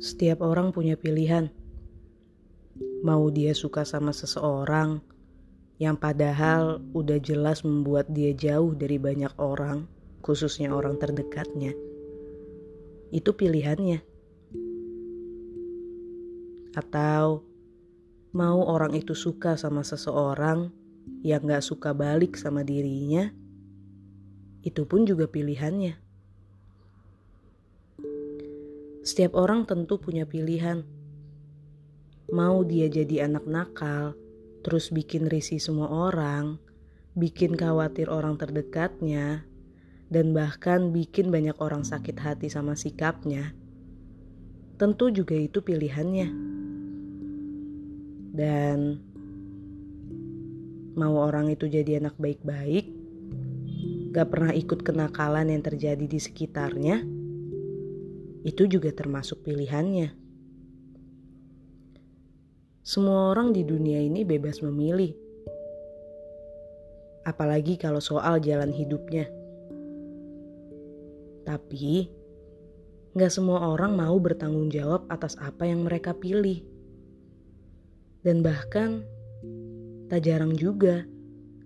Setiap orang punya pilihan. Mau dia suka sama seseorang yang padahal udah jelas membuat dia jauh dari banyak orang, khususnya orang terdekatnya. Itu pilihannya. Atau mau orang itu suka sama seseorang yang gak suka balik sama dirinya, itu pun juga pilihannya. Setiap orang tentu punya pilihan. Mau dia jadi anak nakal, terus bikin risih semua orang, bikin khawatir orang terdekatnya, dan bahkan bikin banyak orang sakit hati sama sikapnya. Tentu juga itu pilihannya. Dan mau orang itu jadi anak baik-baik, gak pernah ikut kenakalan yang terjadi di sekitarnya, itu juga termasuk pilihannya. Semua orang di dunia ini bebas memilih, apalagi kalau soal jalan hidupnya. Tapi, gak semua orang mau bertanggung jawab atas apa yang mereka pilih. Dan bahkan, tak jarang juga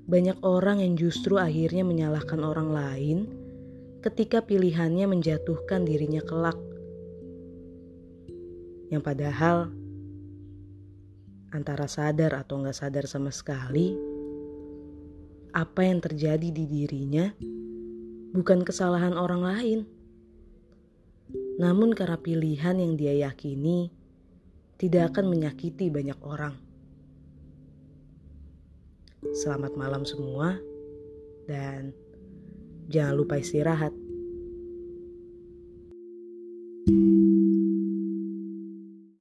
banyak orang yang justru akhirnya menyalahkan orang lain ketika pilihannya menjatuhkan dirinya kelak. Yang padahal antara sadar atau nggak sadar sama sekali, apa yang terjadi di dirinya bukan kesalahan orang lain. Namun karena pilihan yang dia yakini tidak akan menyakiti banyak orang. Selamat malam semua dan Jangan lupa istirahat.